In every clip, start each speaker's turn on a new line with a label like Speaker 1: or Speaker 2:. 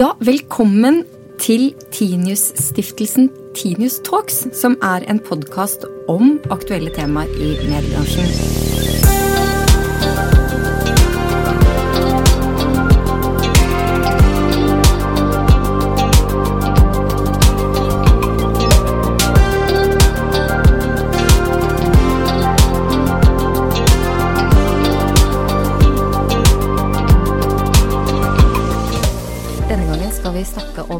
Speaker 1: Ja, velkommen til Tinius-stiftelsen Tinius Talks, som er en podkast om aktuelle temaer i mediebransjen.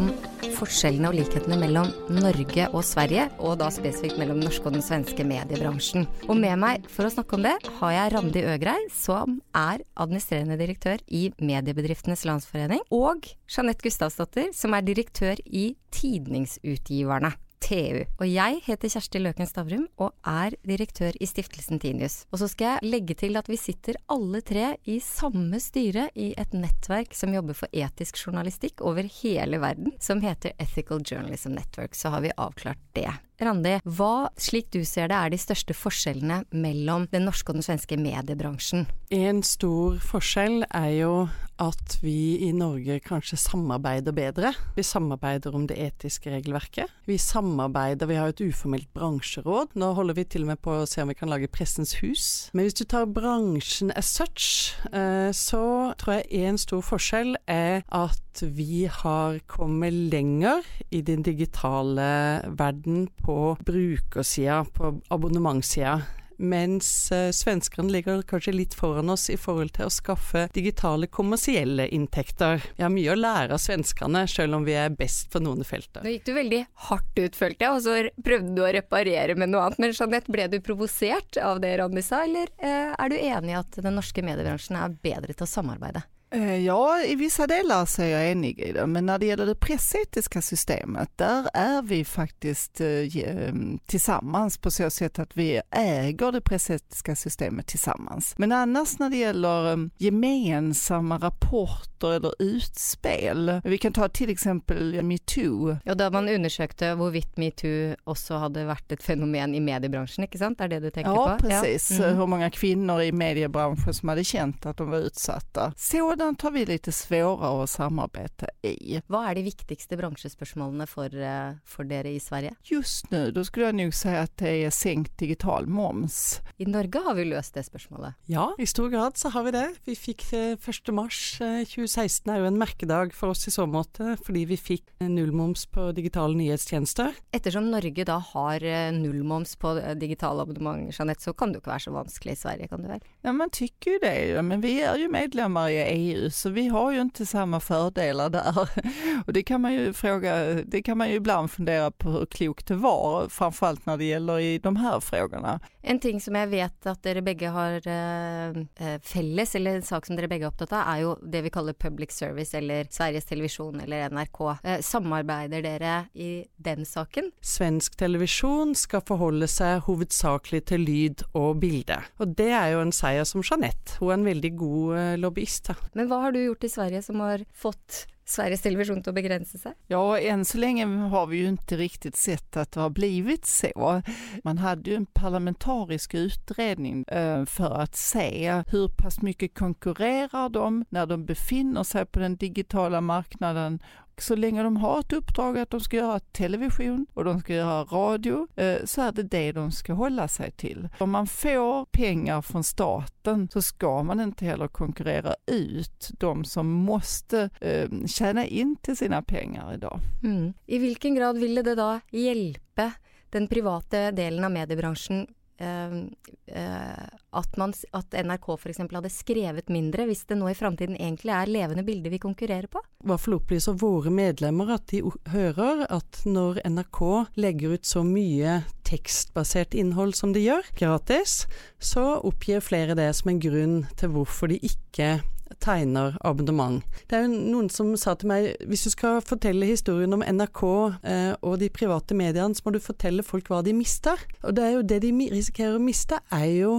Speaker 1: Om forskjellene og likhetene mellom Norge og Sverige, og da spesifikt mellom den norske og den svenske mediebransjen. Og med meg for å snakke om det har jeg Randi Øgrei, som er administrerende direktør i Mediebedriftenes Landsforening, og Jeanette Gustavsdatter, som er direktør i Tidningsutgiverne. TU. Og jeg heter Kjersti Løken Stavrum og er direktør i stiftelsen Tinius. Og så skal jeg legge til at vi sitter alle tre i samme styre i et nettverk som jobber for etisk journalistikk over hele verden, som heter Ethical Journalism Network. Så har vi avklart det. Randi, hva, slik du ser det, er de største forskjellene mellom den norske og den svenske mediebransjen?
Speaker 2: En stor forskjell er jo at vi i Norge kanskje samarbeider bedre. Vi samarbeider om det etiske regelverket. Vi samarbeider, vi har et uformelt bransjeråd. Nå holder vi til og med på å se om vi kan lage Pressens hus. Men hvis du tar bransjen as such, eh, så tror jeg en stor forskjell er at vi har kommet lenger i den digitale verden på brukersida, på abonnementssida. Mens eh, svenskene ligger kanskje litt foran oss i forhold til å skaffe digitale kommersielle inntekter. Vi har mye å lære av svenskene, selv om vi er best på noen felter.
Speaker 1: Nå gikk du veldig hardt ut, følte jeg, og så prøvde du å reparere med noe annet. Men Jeanette, ble du provosert av det Randi sa, eller eh, er du enig i at den norske mediebransjen er bedre til å samarbeide?
Speaker 3: Eh, Ja, i vissa delar så är jag enig i det, men när det gäller det pressetiska systemet, där är vi faktiskt eh, ge- tillsammans på så sätt att vi äger det pressetiska systemet tillsammans. Men annars när det gäller eh, gemensamma rapporter eller utspel, vi kan ta till exempel metoo,
Speaker 1: Ja, da man undersøkte hvorvidt metoo også hadde vært et fenomen i mediebransjen, ikke sant? Er det du tenker
Speaker 3: Ja,
Speaker 1: på?
Speaker 3: precis.
Speaker 1: Mhm.
Speaker 3: Hur många kvinnor i mediebranschen som hade känt att de var utsatta. Sådant har vi lite svårare att samarbeta i.
Speaker 1: Hva er de viktigste bransjespørsmålene for, eh, for dere i Sverige?
Speaker 3: Just nu, då skulle jag nog säga att det är sänkt digital moms.
Speaker 1: I Norge har vi løst det spørsmålet.
Speaker 2: Ja, i stor grad så har vi det. Vi fikk eh, 1. mars eh, 2016 er jo en merkedag for oss i så måte, fordi vi fikk eh, nullmoms på digitale nyhetstjenester.
Speaker 1: Ettersom Norge da har eh, nullmoms på eh, digitale abonnement, Jeanette, så kan det ikke være så vanskelig i Sverige, kan det vel?
Speaker 3: Ja, man tycker ju det, men vi är ju medlemmar i EU så vi har ju inte samma fördelar där. Och det kan man ju fråga, det kan man ju ibland fundera på hur klokt det var, framförallt när det gäller i de här frågorna.
Speaker 1: En ting som jeg vet at dere begge har eh, eh, felles, eller en sak som dere begge er opptatt av, er jo det vi kaller public service, eller Sveriges Televisjon eller NRK. Eh, samarbeider dere i den saken?
Speaker 2: Svensk televisjon skal forholde seg hovedsakelig til lyd og bilde. Og det er jo en seier som Jeanette. Hun er en veldig god eh, lobbyist.
Speaker 1: Men vad har du gjort i Sverige som har fått Sveriges Television att begränsa sig?
Speaker 3: Ja, än så länge har vi ju inte riktigt sett att det har blivit så. Man hade ju en parlamentarisk utredning eh, för att se hur pass mycket konkurrerar de när de befinner sig på den digitala marknaden. Så länge de har ett uppdrag att de ska göra television och de ska göra radio eh, så är det det de ska hålla sig till. Om man får pengar från staten så ska man inte heller konkurrera ut de som måste eh, tjäna in till sina pengar idag.
Speaker 1: Mm. I vilken grad ville det då hjälpa den privata delen av mediebranschen Ehm, eh, at, man, at NRK f.eks. hadde skrevet mindre, hvis det nå i framtiden egentlig er levende bilder vi konkurrerer på?
Speaker 2: I hvert fall opplyser våre medlemmer at de hører at når NRK legger ut så mye tekstbasert innhold som de gjør, gratis, så oppgir flere det som en grunn til hvorfor de ikke tegner abonnement. Det er jo noen som sa til meg hvis du skal fortelle historien om NRK eh, og de private mediene, så må du fortelle folk hva de mister. Og det er jo det de risikerer å miste, er jo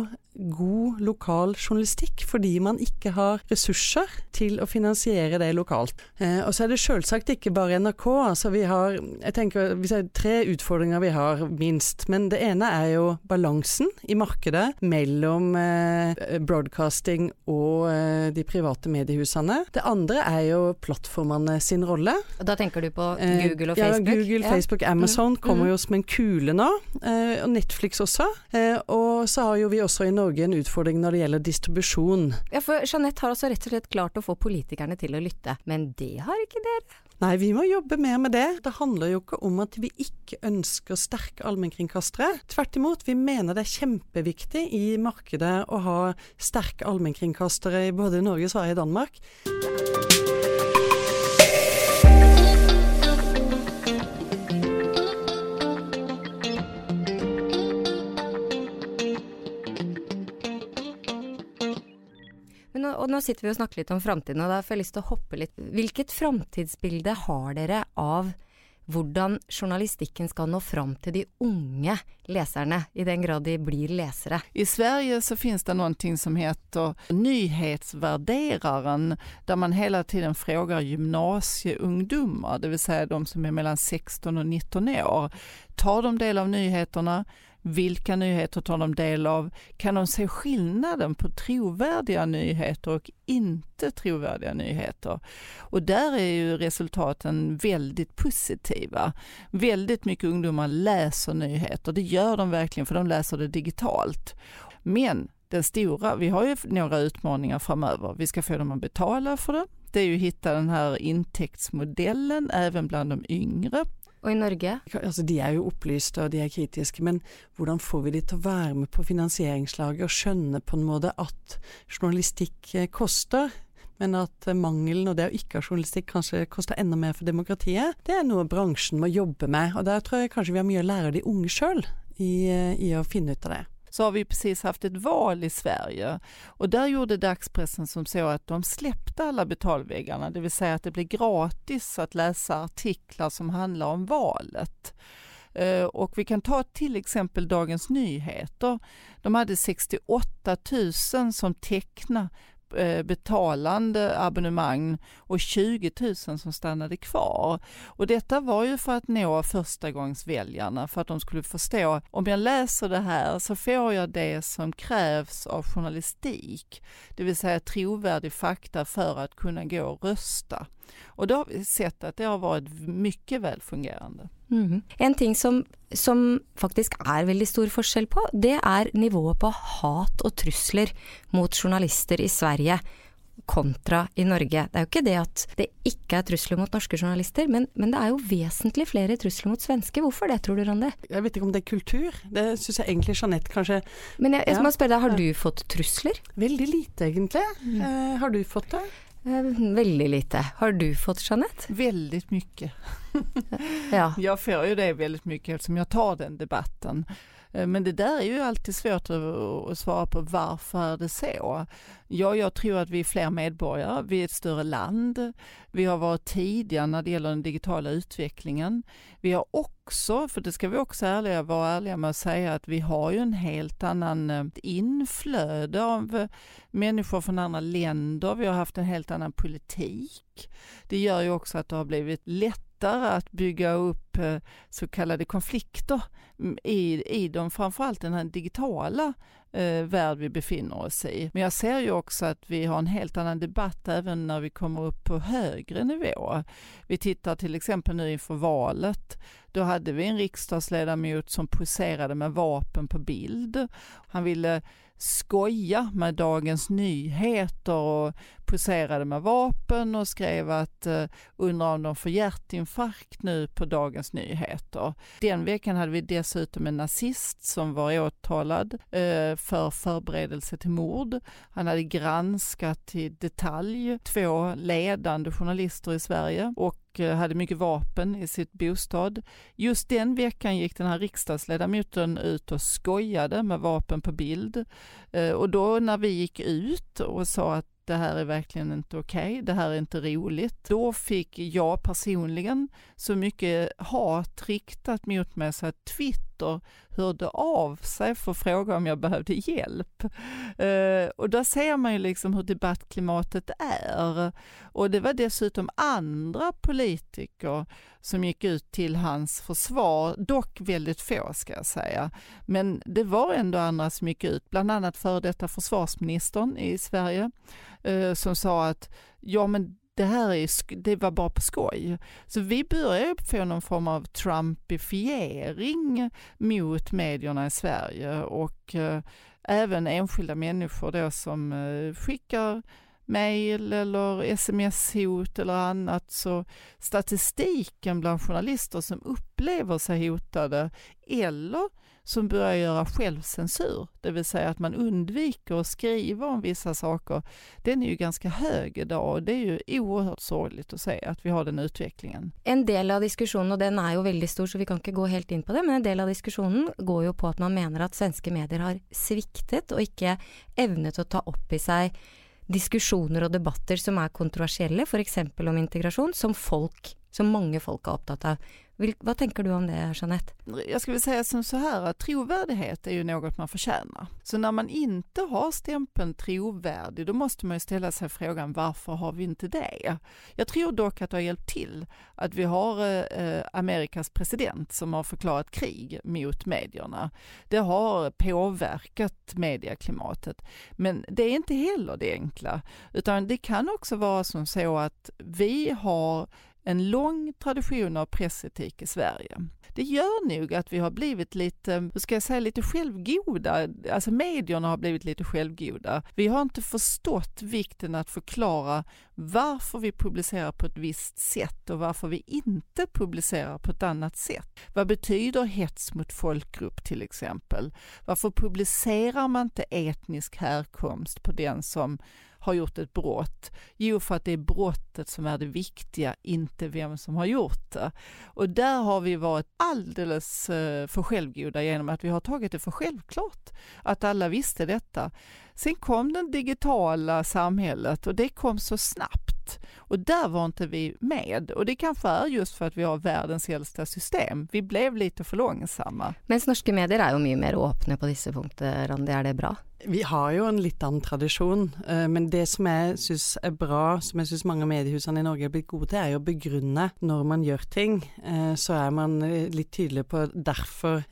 Speaker 2: god lokal journalistikk fordi man ikke har ressurser til å finansiere det lokalt. Eh, og så er det selvsagt ikke bare NRK. altså vi har, jeg tenker, vi har Tre utfordringer vi har, minst. Men det ene er jo balansen i markedet mellom eh, broadcasting og eh, de private mediehusene. Det andre er jo plattformene sin rolle.
Speaker 1: Da tenker du på eh, Google og Facebook?
Speaker 2: Ja, Google, Facebook, Amazon mm. kommer jo som en kule nå. Eh, og Netflix også. Eh, og så har jo vi også i Norge en utfordring når det gjelder distribusjon.
Speaker 1: Ja, for Jeanette har også rett og slett klart å få politikerne til å lytte, men det har ikke dere?
Speaker 2: Nei, vi må jobbe mer med det. Det handler jo ikke om at vi ikke ønsker sterke allmennkringkastere. Tvert imot, vi mener det er kjempeviktig i markedet å ha sterke allmennkringkastere i både Norge, Sverige og Danmark.
Speaker 1: Og nå sitter vi og snakker litt om framtiden, og da får jeg lyst til å hoppe litt. Hvilket framtidsbilde har dere av hvordan journalistikken skal nå fram til de unge leserne, i den grad de blir lesere.
Speaker 3: I Sverige så finns det någonting som heter nyhetsvärderaren, där man hela tiden frågar gymnasieungdomar, det vill säga de som är mellan 16 och 19 år. Tar de del av nyheterna? Vilka nyheter tar de del av? Kan de se skillnaden på trovärdiga nyheter och inte trovärdiga nyheter? Och där är ju resultaten väldigt positiva. Väldigt mycket ungdomar läser nyheter, det gör de verkligen för de läser det digitalt. Men den stora, vi har ju några utmaningar framöver. Vi ska få dem att betala för det. Det är ju att hitta den här intäktsmodellen även bland de yngre.
Speaker 1: Og i Norge?
Speaker 2: Altså, de er jo opplyste og de er kritiske, men hvordan får vi de til å være med på finansieringslaget og skjønne på en måte at journalistikk eh, koster? Men at eh, mangelen og det å ikke ha journalistikk kanskje koster enda mer for demokratiet, det er noe bransjen må jobbe med. Og der tror jeg kanskje vi har mye å lære de unge sjøl i, eh, i å finne ut av det
Speaker 3: så har vi precis haft ett val i Sverige och där gjorde dagspressen som så att de släppte alla betalväggarna, det vill säga att det blev gratis att läsa artiklar som handlar om valet. Eh, och vi kan ta till exempel Dagens Nyheter. De hade 68 000 som tecknade Eh, betalande abonnemang och 20 000 som stannade kvar. Och detta var ju för att nå förstagångsväljarna, för att de skulle förstå om jag läser det här så får jag det som krävs av journalistik, det vill säga trovärdig fakta för att kunna gå och rösta. Och då har vi sett att det har varit mycket väl fungerande.
Speaker 1: Mm. En ting som, som, faktisk er veldig stor forskjell på, det er nivået på hat og trusler mot journalister i Sverige kontra i Norge. Det er jo ikke det at det ikke er trusler mot norske journalister, men, men, det er jo vesentlig flere trusler mot svenske. Hvorfor det, tror du, Randi?
Speaker 2: Jeg vet ikke om det er kultur. Det syns jeg egentlig Jeanette kanskje
Speaker 1: Men jeg, jeg ja. må spørre deg, har du fått trusler?
Speaker 2: Veldig lite, egentlig. Mm. Eh, har du fått det?
Speaker 1: Eh, väldigt lite. Har du fått Jeanette?
Speaker 3: Väldigt mycket. ja. Jag får ju det väldigt mycket eftersom jag tar den debatten. Eh, men det där är ju alltid svårt att svara på varför är det så? Ja, jag tror att vi är fler medborgare, vi är ett större land, vi har varit tidiga när det gäller den digitala utvecklingen. Vi har också, för det ska vi också ärliga, vara ärliga med att säga att vi har ju en helt annan eh, inflöde av eh, människor från andra länder, vi har haft en helt annan politik. Det gör ju också att det har blivit lätt lättare att bygga upp eh, så kallade konflikter mm, i, i de, framförallt den här digitala eh, värld vi befinner oss i. Men jag ser ju också att vi har en helt annan debatt även när vi kommer upp på högre nivå. Vi tittar till exempel nu inför valet. Då hade vi en riksdagsledamot som poserade med vapen på bild. Han ville skoja med Dagens Nyheter och poserade med vapen och skrev att eh, undrar om de får hjärtinfarkt nu på Dagens Nyheter. Den veckan hade vi dessutom en nazist som var åtalad eh, för förberedelse till mord. Han hade granskat i detalj två ledande journalister i Sverige och eh, hade mycket vapen i sitt bostad. Just den veckan gick den här riksdagsledamoten ut och skojade med vapen på bild. Eh, och då när vi gick ut och sa att det här är verkligen inte okej, okay, det här är inte roligt. Då fick jag personligen så mycket hat riktat mot mig så att Twitter journalister hörde av sig för att fråga om jag behövde hjälp. Eh, och där ser man ju liksom hur debattklimatet är. Och det var dessutom andra politiker som gick ut till hans försvar, dock väldigt få ska jag säga. Men det var ändå andra som gick ut, bland annat före detta försvarsministern i Sverige, eh, som sa att ja men det här är, det var bara på skoj. Så vi börjar få någon form av trumpifiering mot medierna i Sverige och eh, även enskilda människor då som eh, skickar mejl eller sms-hot eller annat. Så statistiken bland journalister som upplever sig hotade eller som börjar göra självcensur, det vill säga att man undviker att skriva om vissa saker, den är ju ganska hög idag och det är ju oerhört sorgligt att se att vi har den utvecklingen.
Speaker 1: En del av diskussionen, och den är ju väldigt stor så vi kan inte gå helt in på det, men en del av diskussionen går ju på att man menar att svenska medier har sviktet och inte evnet att ta upp i sig diskussioner och debatter som är kontroversiella, f.eks. exempel om integration, som folk, som många folk är opptatt av. Vad tänker du om det, Jeanette?
Speaker 3: Jag skulle säga som så här att trovärdighet är ju något man förtjänar. Så när man inte har stämpeln trovärdig, då måste man ju ställa sig frågan varför har vi inte det? Jag tror dock att det har hjälpt till att vi har eh, Amerikas president som har förklarat krig mot medierna. Det har påverkat medieklimatet. Men det är inte heller det enkla, utan det kan också vara som så att vi har en lång tradition av pressetik i Sverige. Det gör nog att vi har blivit lite, hur ska jag säga, lite självgoda. Alltså medierna har blivit lite självgoda. Vi har inte förstått vikten att förklara varför vi publicerar på ett visst sätt och varför vi inte publicerar på ett annat sätt. Vad betyder hets mot folkgrupp till exempel? Varför publicerar man inte etnisk härkomst på den som har gjort ett brott? Jo, för att det är brottet som är det viktiga, inte vem som har gjort det. Och där har vi varit alldeles eh, för självgoda genom att vi har tagit det för självklart att alla visste detta. Sen kom det digitala samhället och det kom så snabbt och där var inte vi med och det kanske är just för att vi har världens äldsta system. Vi blev lite för långsamma.
Speaker 1: Men norska medier är ju mycket mer öppna på dessa punkter, det är det bra?
Speaker 2: Vi har jo en litt annen tradisjon, eh, men det som jeg syns er bra, som jeg syns mange av mediehusene i Norge er blitt gode til, er att å begrunne når man gjør ting. Eh, så er man eh, lite litt tydelig på derfor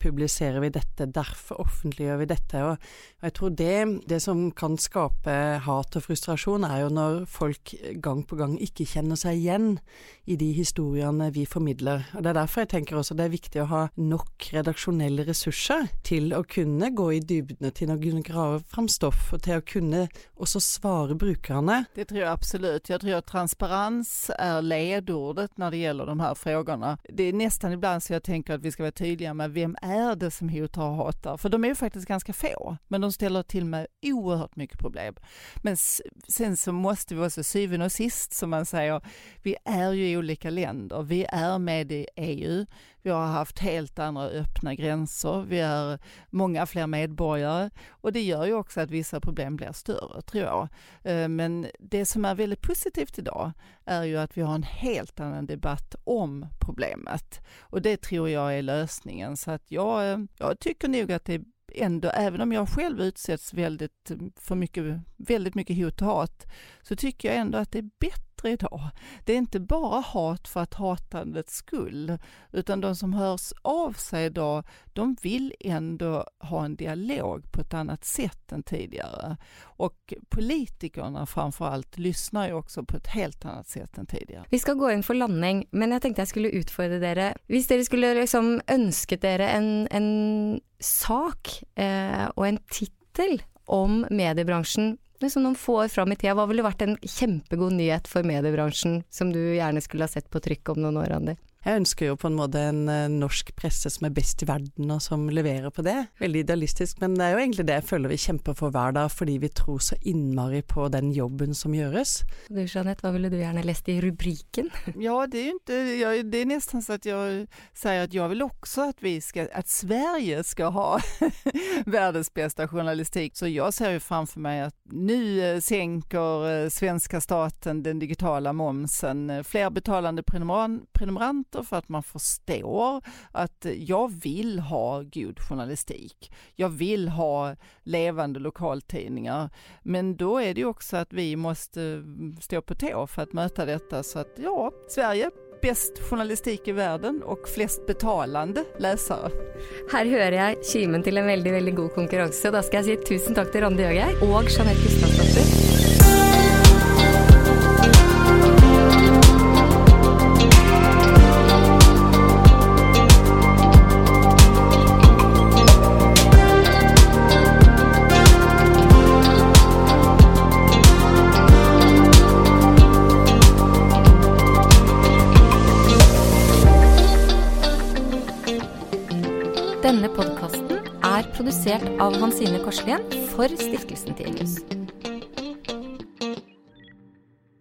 Speaker 2: publiserer vi dette, derfor offentliggjør vi dette. Og jeg tror det, det som kan skape hat og frustrasjon, er jo når folk gang på gang ikke kjenner seg igjen i de historiene vi formidler. Og Det er derfor jeg tenker også det er viktig å ha nok redaksjonelle ressurser til å kunne gå i dybdene, til å kunne grave fram stoff och till att kunna också svara brukarna.
Speaker 3: Det tror jag absolut. Jag tror att transparens är ledordet när det gäller de här frågorna. Det är nästan ibland så jag tänker att vi ska vara tydliga med vem är det som hotar och hatar? För de är ju faktiskt ganska få, men de ställer till med oerhört mycket problem. Men sen så måste vi också syvende och sist, som man säger, vi är ju i olika länder. Vi är med i EU. Vi har haft helt andra öppna gränser. Vi är många fler medborgare och det gör ju också att vissa problem blir större, tror jag. Eh, men det som är väldigt positivt idag är ju att vi har en helt annan debatt om problemet och det tror jag är lösningen. Så att jag, eh, jag tycker nog att det är ändå, även om jag själv utsätts väldigt, eh, för mycket, väldigt mycket hot och hat, så tycker jag ändå att det är bättre bättre idag. Det är inte bara hat för att hatandets skull, utan de som hörs av sig idag, de vill ändå ha en dialog på ett annat sätt än tidigare. Och politikerna framförallt lyssnar ju också på ett helt annat sätt än tidigare.
Speaker 1: Vi ska gå in för landning, men jag tänkte jag skulle utfordra er. Om ni skulle liksom önskat er en, en sak eh, och en titel om mediebranschen liksom noen få år fram i tida, hva ville vært en kjempegod nyhet for mediebransjen som du gjerne skulle ha sett på trykk om noen år, Andi?
Speaker 2: Jeg ønsker jo på en måte en uh, norsk presse som er best i verden, og som leverer på det. Veldig idealistisk, men det er jo egentlig det jeg føler vi kjemper for hver dag, fordi vi tror så innmari på den jobben som gjøres.
Speaker 1: Du Jeanette, vad ville du gärna läst i rubriken?
Speaker 3: Ja, det är ju inte, jag, det är nästan så att jag säger att jag vill också att vi ska, att Sverige ska ha världens bästa journalistik. Så jag ser ju framför mig att nu eh, sänker eh, svenska staten den digitala momsen, fler betalande prenumeranter konsumenter för att man förstår att jag vill ha god journalistik. Jag vill ha levande lokaltidningar. Men då är det också att vi måste mm, stå på tå för att möta detta så att ja, Sverige bäst journalistik i världen och flest betalande läsare.
Speaker 1: Här hör jag kimen till en väldigt, väldigt god konkurrens. så Då ska jag säga tusen tack till Randi Øgreid och Jeanette Gustafsson. Hansine Korslien for Stiftelsen Tinius.